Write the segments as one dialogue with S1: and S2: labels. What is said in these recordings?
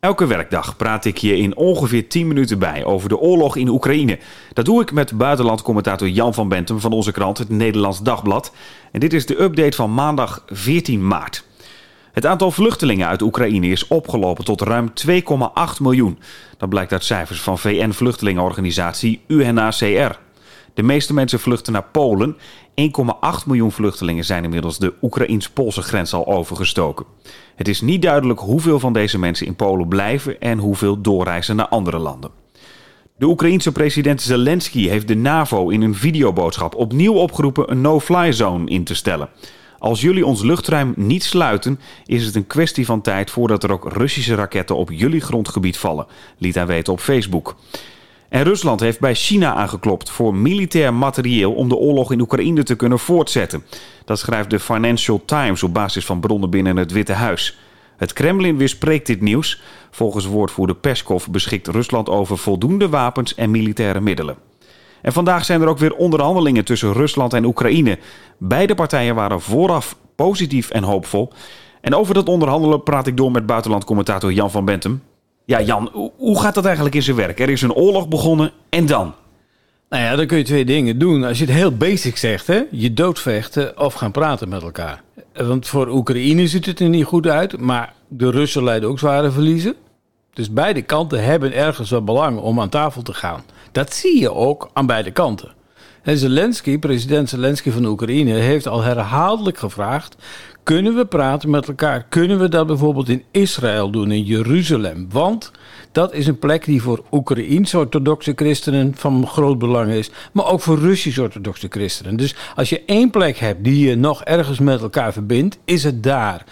S1: Elke werkdag praat ik je in ongeveer 10 minuten bij over de oorlog in Oekraïne. Dat doe ik met buitenlandcommentator Jan van Bentum van onze krant, het Nederlands Dagblad. En dit is de update van maandag 14 maart. Het aantal vluchtelingen uit Oekraïne is opgelopen tot ruim 2,8 miljoen. Dat blijkt uit cijfers van VN-vluchtelingenorganisatie UNHCR. De meeste mensen vluchten naar Polen. 1,8 miljoen vluchtelingen zijn inmiddels de Oekraïns-Poolse grens al overgestoken. Het is niet duidelijk hoeveel van deze mensen in Polen blijven en hoeveel doorreizen naar andere landen. De Oekraïense president Zelensky heeft de NAVO in een videoboodschap opnieuw opgeroepen een no-fly zone in te stellen. Als jullie ons luchtruim niet sluiten, is het een kwestie van tijd voordat er ook Russische raketten op jullie grondgebied vallen, liet hij weten op Facebook. En Rusland heeft bij China aangeklopt voor militair materieel om de oorlog in Oekraïne te kunnen voortzetten. Dat schrijft de Financial Times op basis van bronnen binnen het Witte Huis. Het Kremlin weerspreekt dit nieuws. Volgens woordvoerder Peskov beschikt Rusland over voldoende wapens en militaire middelen. En vandaag zijn er ook weer onderhandelingen tussen Rusland en Oekraïne. Beide partijen waren vooraf positief en hoopvol. En over dat onderhandelen praat ik door met buitenlandcommentator Jan van Bentum. Ja, Jan, hoe gaat dat eigenlijk in zijn werk? Er is een oorlog begonnen en dan?
S2: Nou ja, dan kun je twee dingen doen. Als je het heel basic zegt, hè, je doodvechten of gaan praten met elkaar. Want voor Oekraïne ziet het er niet goed uit, maar de Russen leiden ook zware verliezen. Dus beide kanten hebben ergens wel belang om aan tafel te gaan. Dat zie je ook aan beide kanten. En Zelensky, president Zelensky van Oekraïne, heeft al herhaaldelijk gevraagd: kunnen we praten met elkaar? Kunnen we dat bijvoorbeeld in Israël doen, in Jeruzalem? Want dat is een plek die voor Oekraïens-orthodoxe christenen van groot belang is, maar ook voor Russisch-orthodoxe christenen. Dus als je één plek hebt die je nog ergens met elkaar verbindt, is het daar.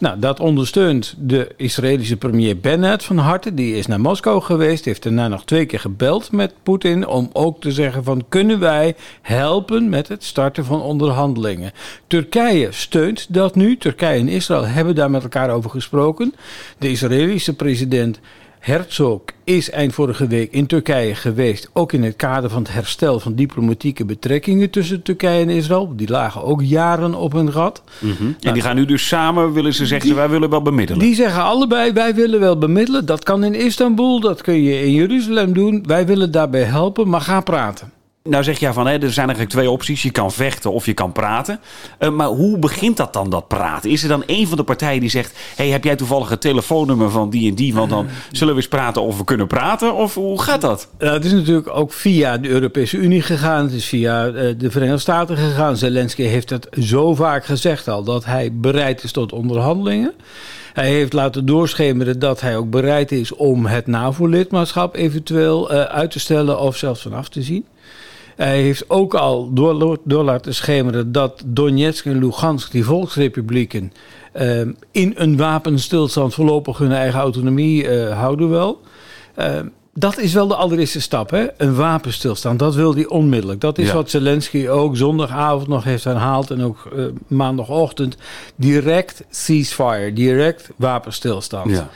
S2: Nou, dat ondersteunt de Israëlische premier Bennett van harte. Die is naar Moskou geweest, heeft daarna nog twee keer gebeld met Poetin om ook te zeggen van kunnen wij helpen met het starten van onderhandelingen. Turkije steunt dat nu. Turkije en Israël hebben daar met elkaar over gesproken. De Israëlische president Herzog is eind vorige week in Turkije geweest, ook in het kader van het herstel van diplomatieke betrekkingen tussen Turkije en Israël. Die lagen ook jaren op hun gat.
S1: Mm -hmm. En die gaan nu dus samen, willen ze zeggen, wij willen wel bemiddelen.
S2: Die zeggen allebei, wij willen wel bemiddelen. Dat kan in Istanbul, dat kun je in Jeruzalem doen. Wij willen daarbij helpen, maar ga praten.
S1: Nou zeg je van, hè, er zijn eigenlijk twee opties. Je kan vechten of je kan praten. Uh, maar hoe begint dat dan, dat praten? Is er dan een van de partijen die zegt... hey, heb jij toevallig het telefoonnummer van die en die? Want dan zullen we eens praten of we kunnen praten. Of hoe gaat dat?
S2: Uh, het is natuurlijk ook via de Europese Unie gegaan. Het is via de Verenigde Staten gegaan. Zelensky heeft het zo vaak gezegd al... dat hij bereid is tot onderhandelingen. Hij heeft laten doorschemeren dat hij ook bereid is... om het NAVO-lidmaatschap eventueel uit te stellen... of zelfs vanaf te zien. Hij heeft ook al door, door laten schemeren dat Donetsk en Lugansk, die volksrepublieken, uh, in een wapenstilstand voorlopig hun eigen autonomie uh, houden wel. Uh, dat is wel de allereerste stap, hè? een wapenstilstand. Dat wil hij onmiddellijk. Dat is ja. wat Zelensky ook zondagavond nog heeft herhaald en ook uh, maandagochtend. Direct ceasefire, direct wapenstilstand. Ja.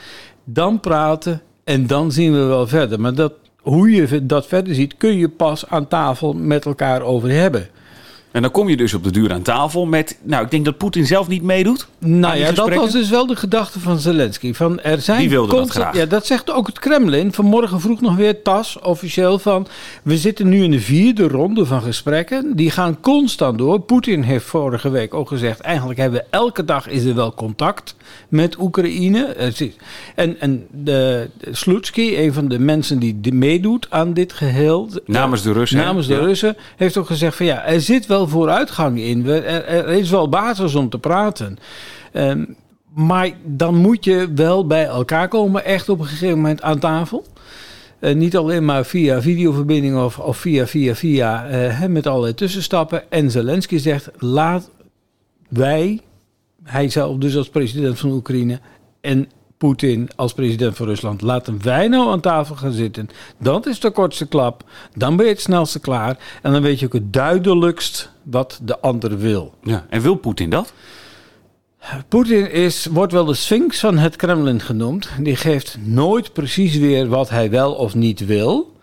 S2: Dan praten en dan zien we wel verder. Maar dat hoe je dat verder ziet, kun je pas aan tafel met elkaar over hebben.
S1: En dan kom je dus op de duur aan tafel met. Nou, ik denk dat Poetin zelf niet meedoet.
S2: Nou ja, dat was dus wel de gedachte van Zelensky. Van er zijn
S1: Die wilde dat graag.
S2: Ja, dat zegt ook het Kremlin. Vanmorgen vroeg nog weer TAS officieel van. We zitten nu in de vierde ronde van gesprekken. Die gaan constant door. Poetin heeft vorige week ook gezegd. Eigenlijk hebben we elke dag is er wel contact met Oekraïne. En, en de, Slutsky, een van de mensen die meedoet aan dit geheel.
S1: Namens de Russen.
S2: Namens de. Russen. Heeft ook gezegd van ja, er zit wel vooruitgang in. Er, er is wel basis om te praten. Um, maar dan moet je wel bij elkaar komen, echt op een gegeven moment aan tafel. Uh, niet alleen maar via videoverbinding of, of via, via, via, uh, met allerlei tussenstappen. En Zelensky zegt, laat wij, hij zelf dus als president van Oekraïne en Poetin als president van Rusland. Laten wij nou aan tafel gaan zitten. Dat is de kortste klap. Dan ben je het snelste klaar. En dan weet je ook het duidelijkst wat de ander wil.
S1: Ja, en wil Poetin dat?
S2: Poetin is, wordt wel de sphinx van het Kremlin genoemd. Die geeft nooit precies weer wat hij wel of niet wil.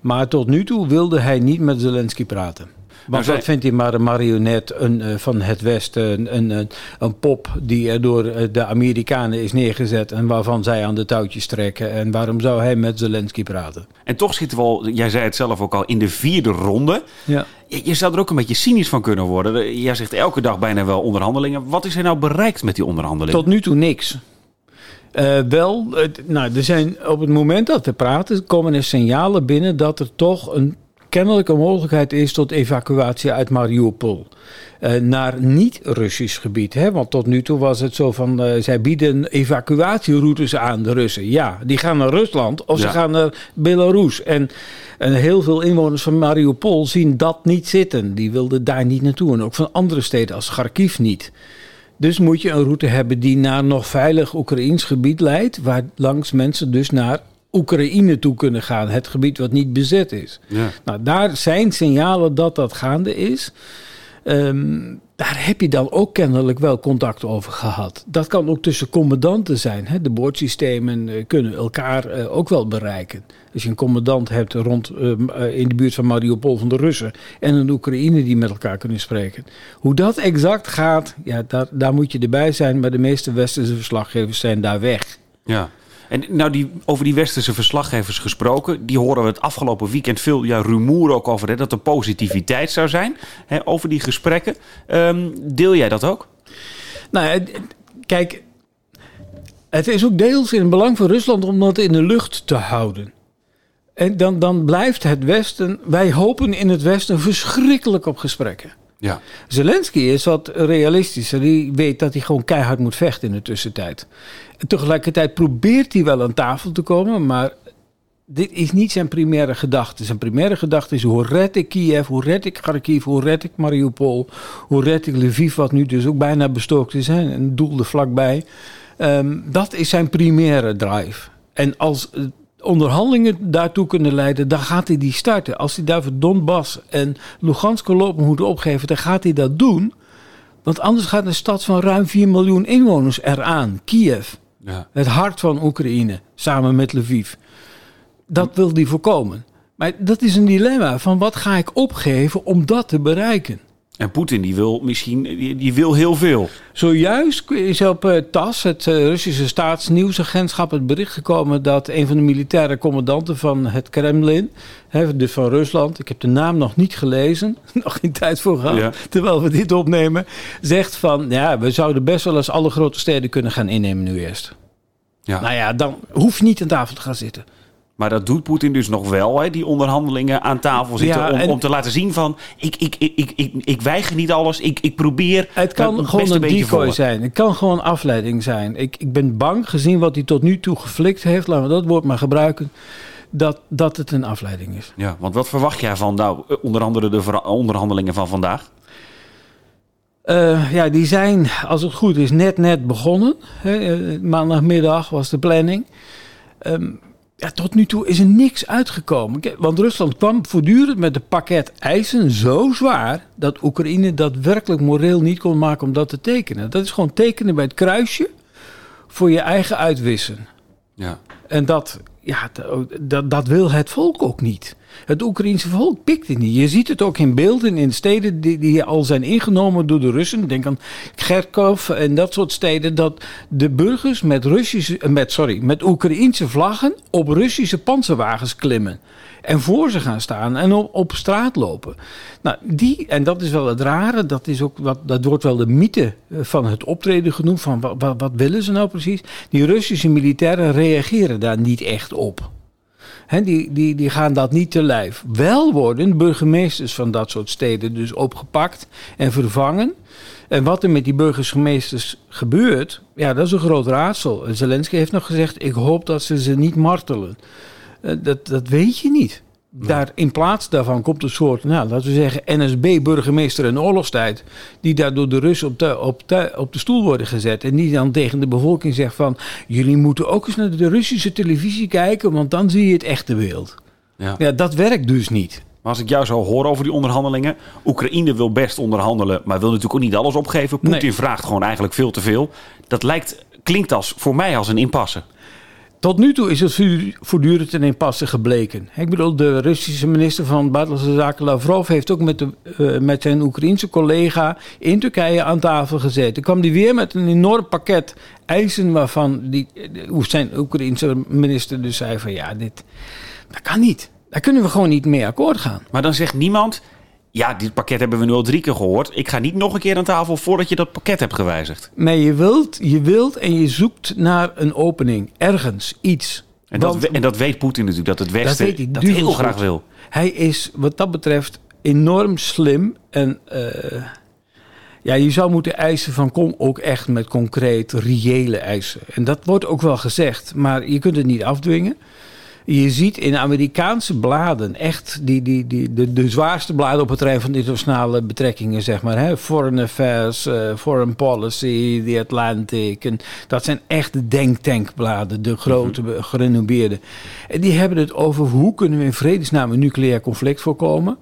S2: Maar tot nu toe wilde hij niet met Zelensky praten. Want
S1: zij-
S2: wat vindt hij maar een marionet een, eh, van het Westen, een, een, een pop die er door eh, de Amerikanen is neergezet en waarvan zij aan de touwtjes trekken. En waarom zou hij met Zelensky praten?
S1: En toch zitten we al, jij zei het zelf ook al, in de vierde ronde.
S2: Ja.
S1: Je, je zou er ook een beetje cynisch van kunnen worden. Jij zegt elke dag bijna wel onderhandelingen. Wat is er nou bereikt met die onderhandelingen?
S2: Tot nu toe niks. Eh, wel, nou, er zijn op het moment dat we praten, komen er signalen binnen dat er toch een kennelijke mogelijkheid is tot evacuatie uit Mariupol. Eh, naar niet-Russisch gebied. Hè? Want tot nu toe was het zo van, eh, zij bieden evacuatieroutes aan de Russen. Ja, die gaan naar Rusland of ze gaan naar Belarus. En, en heel veel inwoners van Mariupol zien dat niet zitten. Die wilden daar niet naartoe. En ook van andere steden als Kharkiv niet. Dus moet je een route hebben die naar nog veilig Oekraïns gebied leidt, waar langs mensen dus naar Oekraïne toe kunnen gaan, het gebied wat niet bezet is.
S1: Ja.
S2: Nou, daar zijn signalen dat dat gaande is. Ehm, daar heb je dan ook kennelijk wel contact over gehad. Dat kan ook tussen commandanten zijn. Hè? De boordsystemen eh, kunnen elkaar eh, ook wel bereiken. Als je een commandant hebt rond, ehm, eh, in de buurt van Mariupol van de Russen en een Oekraïne die met elkaar kunnen spreken. Hoe dat exact gaat, ja, daar, daar moet je erbij zijn. Maar de meeste westerse verslaggevers zijn daar weg.
S1: Ja. En nou, die, over die westerse verslaggevers gesproken, die horen we het afgelopen weekend veel ja, rumoer ook over, hè, dat er positiviteit zou zijn hè, over die gesprekken. Ehm, deel jij dat ook?
S2: Nou, kijk, het is ook deels in het belang van Rusland om dat in de lucht te houden. En dan, dan blijft het Westen, wij hopen in het Westen verschrikkelijk op gesprekken.
S1: Ja.
S2: Zelensky is wat realistischer. Die weet dat hij gewoon keihard moet vechten in de tussentijd. En tegelijkertijd probeert hij wel aan tafel te komen, maar dit is niet zijn primaire gedachte. Zijn primaire gedachte is hoe red ik Kiev, hoe red ik Kharkiv, hoe red ik Mariupol, hoe red ik Lviv, wat nu dus ook bijna bestookt is, hè, een doel er vlakbij. Ehm, dat is zijn primaire drive. En als eh, onderhandelingen daartoe kunnen leiden, dan gaat hij die starten. Als hij daarvoor Donbass en Lugansk lopen moeten opgeven, dan gaat hij dat doen. Want anders gaat een stad van ruim 4 miljoen inwoners eraan, Kiev.
S1: Ja.
S2: Het hart van Oekraïne, samen met Lviv. Dat wil hij voorkomen. Maar dat is een dilemma van wat ga ik opgeven om dat te bereiken.
S1: En Poetin die wil misschien, die, die wil heel veel.
S2: Zojuist is op eh, TAS, het eh, Russische staatsnieuwsagentschap, het bericht gekomen dat een van de militaire commandanten van het Kremlin, hè, dus van Rusland, ik heb de naam nog niet gelezen, nog geen tijd voor gehad,
S1: Ja.
S2: terwijl we dit opnemen, zegt van ja, we zouden best wel eens alle grote steden kunnen gaan innemen nu eerst.
S1: Ja.
S2: Nou ja, dan hoef je niet aan tafel te gaan zitten.
S1: Maar dat doet Poetin dus nog wel, hè, die onderhandelingen aan tafel zitten.
S2: Ja,
S1: om,
S2: en-
S1: om te laten zien van, ik, ik, ik, ik, ik, ik weiger niet alles. Ik, ik probeer
S2: Het kan
S1: het
S2: gewoon een decoy zijn. Het kan gewoon afleiding zijn. Ik, ik ben bang, gezien wat hij tot nu toe geflikt heeft, laten we dat woord maar gebruiken, dat, dat het een afleiding is.
S1: Ja, want wat verwacht jij van, nou, onder andere de onderhandelingen van vandaag?
S2: Eh, ja, die zijn, als het goed is, net net begonnen. Hè, eh, maandagmiddag was de planning. Ehm, ja, tot nu toe is er niks uitgekomen. Want Rusland kwam voortdurend met een pakket eisen zo zwaar... dat Oekraïne dat werkelijk moreel niet kon maken om dat te tekenen. Dat is gewoon tekenen bij het kruisje voor je eigen uitwissen.
S1: Ja.
S2: En dat, ja, dat, dat wil het volk ook niet. Het Oekraïense volk pikt het niet. Je ziet het ook in beelden in steden die, die al zijn ingenomen door de Russen. Denk aan Kharkov en dat soort steden. Dat de burgers met, Russische, eh, met, sorry, met Oekraïense vlaggen op Russische panzerwagens klimmen. En voor ze gaan staan en op, op straat lopen. Nou, die, en dat is wel het rare, dat, is ook wat, dat wordt wel de mythe eh, van het optreden genoemd. Van wat, wat, wat willen ze nou precies? Die Russische militairen reageren daar niet echt op. Die, die, die gaan dat niet te lijf. Wel worden burgemeesters van dat soort steden dus opgepakt en vervangen. En wat er met die burgemeesters gebeurt, ja, dat is een groot raadsel. En Zelensky heeft nog gezegd: Ik hoop dat ze ze niet martelen. Eh, dat, dat weet je niet. Daar, in plaats daarvan komt een soort, nou, laten we zeggen, NSB-burgemeester in oorlogstijd. Die daar door de Russen op de, op, de, op de stoel worden gezet. En die dan tegen de bevolking zegt van... jullie moeten ook eens naar de Russische televisie kijken... want dan zie je het echte beeld.
S1: Ja.
S2: Ja, dat werkt dus niet.
S1: Maar als ik jou zo hoor over die onderhandelingen. Oekraïne wil best onderhandelen, maar wil natuurlijk ook niet alles opgeven. Poetin
S2: Nee.
S1: vraagt gewoon eigenlijk veel te veel. Dat lijkt, klinkt als, voor mij als een impasse.
S2: Tot nu toe is het voortdurend een impasse gebleken. Ik bedoel, de Russische minister van Buitenlandse Zaken Lavrov heeft ook met, de, uh, met zijn Oekraïense collega in Turkije aan tafel gezeten. kwam die weer met een enorm pakket eisen waarvan die, zijn Oekraïense minister dus zei van ja, dit dat kan niet. Daar kunnen we gewoon niet mee akkoord gaan.
S1: Maar dan zegt niemand, ja, dit pakket hebben we nu al drie keer gehoord. Ik ga niet nog een keer aan tafel voordat je dat pakket hebt gewijzigd.
S2: Nee, je wilt, je wilt en je zoekt naar een opening. Ergens, iets.
S1: En dat, en dat weet Poetin natuurlijk, dat het Westen dat, heel graag wil.
S2: Hij is wat dat betreft enorm slim. En uh, ja, je zou moeten eisen van kom ook echt met concreet, reële eisen. En dat wordt ook wel gezegd, maar je kunt het niet afdwingen. Je ziet in Amerikaanse bladen echt die, die, die, de, de zwaarste bladen op het terrein van internationale betrekkingen, zeg maar. Hè? Foreign Affairs, uh, Foreign Policy, The Atlantic. En dat zijn echt de denktankbladen, de grote, mm gerenommeerde. En die hebben het over hoe kunnen we in vredesnaam een nucleair conflict voorkomen.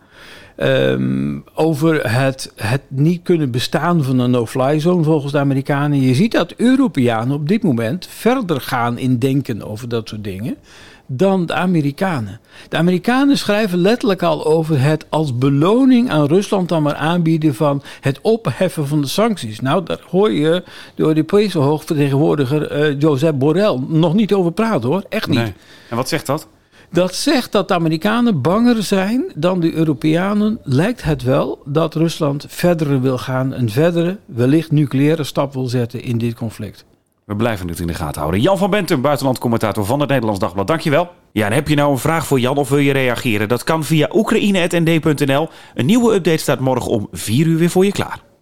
S2: Um, over het, het niet kunnen bestaan van een no-fly zone volgens de Amerikanen. Je ziet dat Europeanen op dit moment verder gaan in denken over dat soort dingen dan de Amerikanen. De Amerikanen schrijven letterlijk al over het als beloning aan Rusland dan maar aanbieden van het opheffen van de sancties. Nou, daar hoor je de Europese hoogvertegenwoordiger uh, Josep Borrell nog niet over praten hoor. Echt niet. Nee.
S1: En wat zegt dat?
S2: Dat zegt dat de Amerikanen banger zijn dan de Europeanen. Lijkt het wel dat Rusland verder wil gaan, een verdere, wellicht nucleaire stap wil zetten in dit conflict.
S1: We blijven het in de gaten houden. Jan van Bentum, buitenlandcommentator van het Nederlands Dagblad. Dankjewel. Ja, en heb je nou een vraag voor Jan of wil je reageren? Dat kan via oekraïne.nd.nl. Een nieuwe update staat morgen om 4 uur weer voor je klaar.